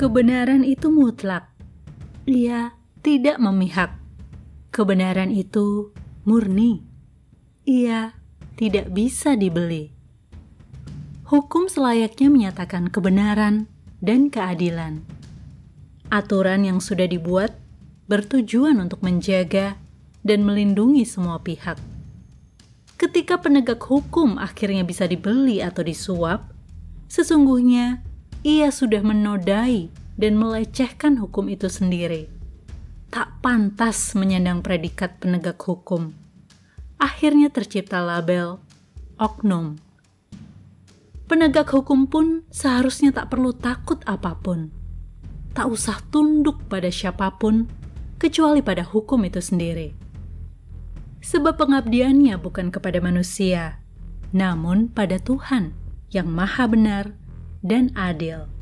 Kebenaran itu mutlak. Ia tidak memihak. Kebenaran itu murni. Ia tidak bisa dibeli. Hukum selayaknya menyatakan kebenaran dan keadilan. Aturan yang sudah dibuat bertujuan untuk menjaga dan melindungi semua pihak. Ketika penegak hukum akhirnya bisa dibeli atau disuap, sesungguhnya ia sudah menodai dan melecehkan hukum itu sendiri. Tak pantas menyandang predikat penegak hukum. Akhirnya tercipta label oknum. Penegak hukum pun seharusnya tak perlu takut apa pun. Tak usah tunduk pada siapa pun kecuali pada hukum itu sendiri. Sebab pengabdiannya bukan kepada manusia, namun pada Tuhan yang maha benar dan adil.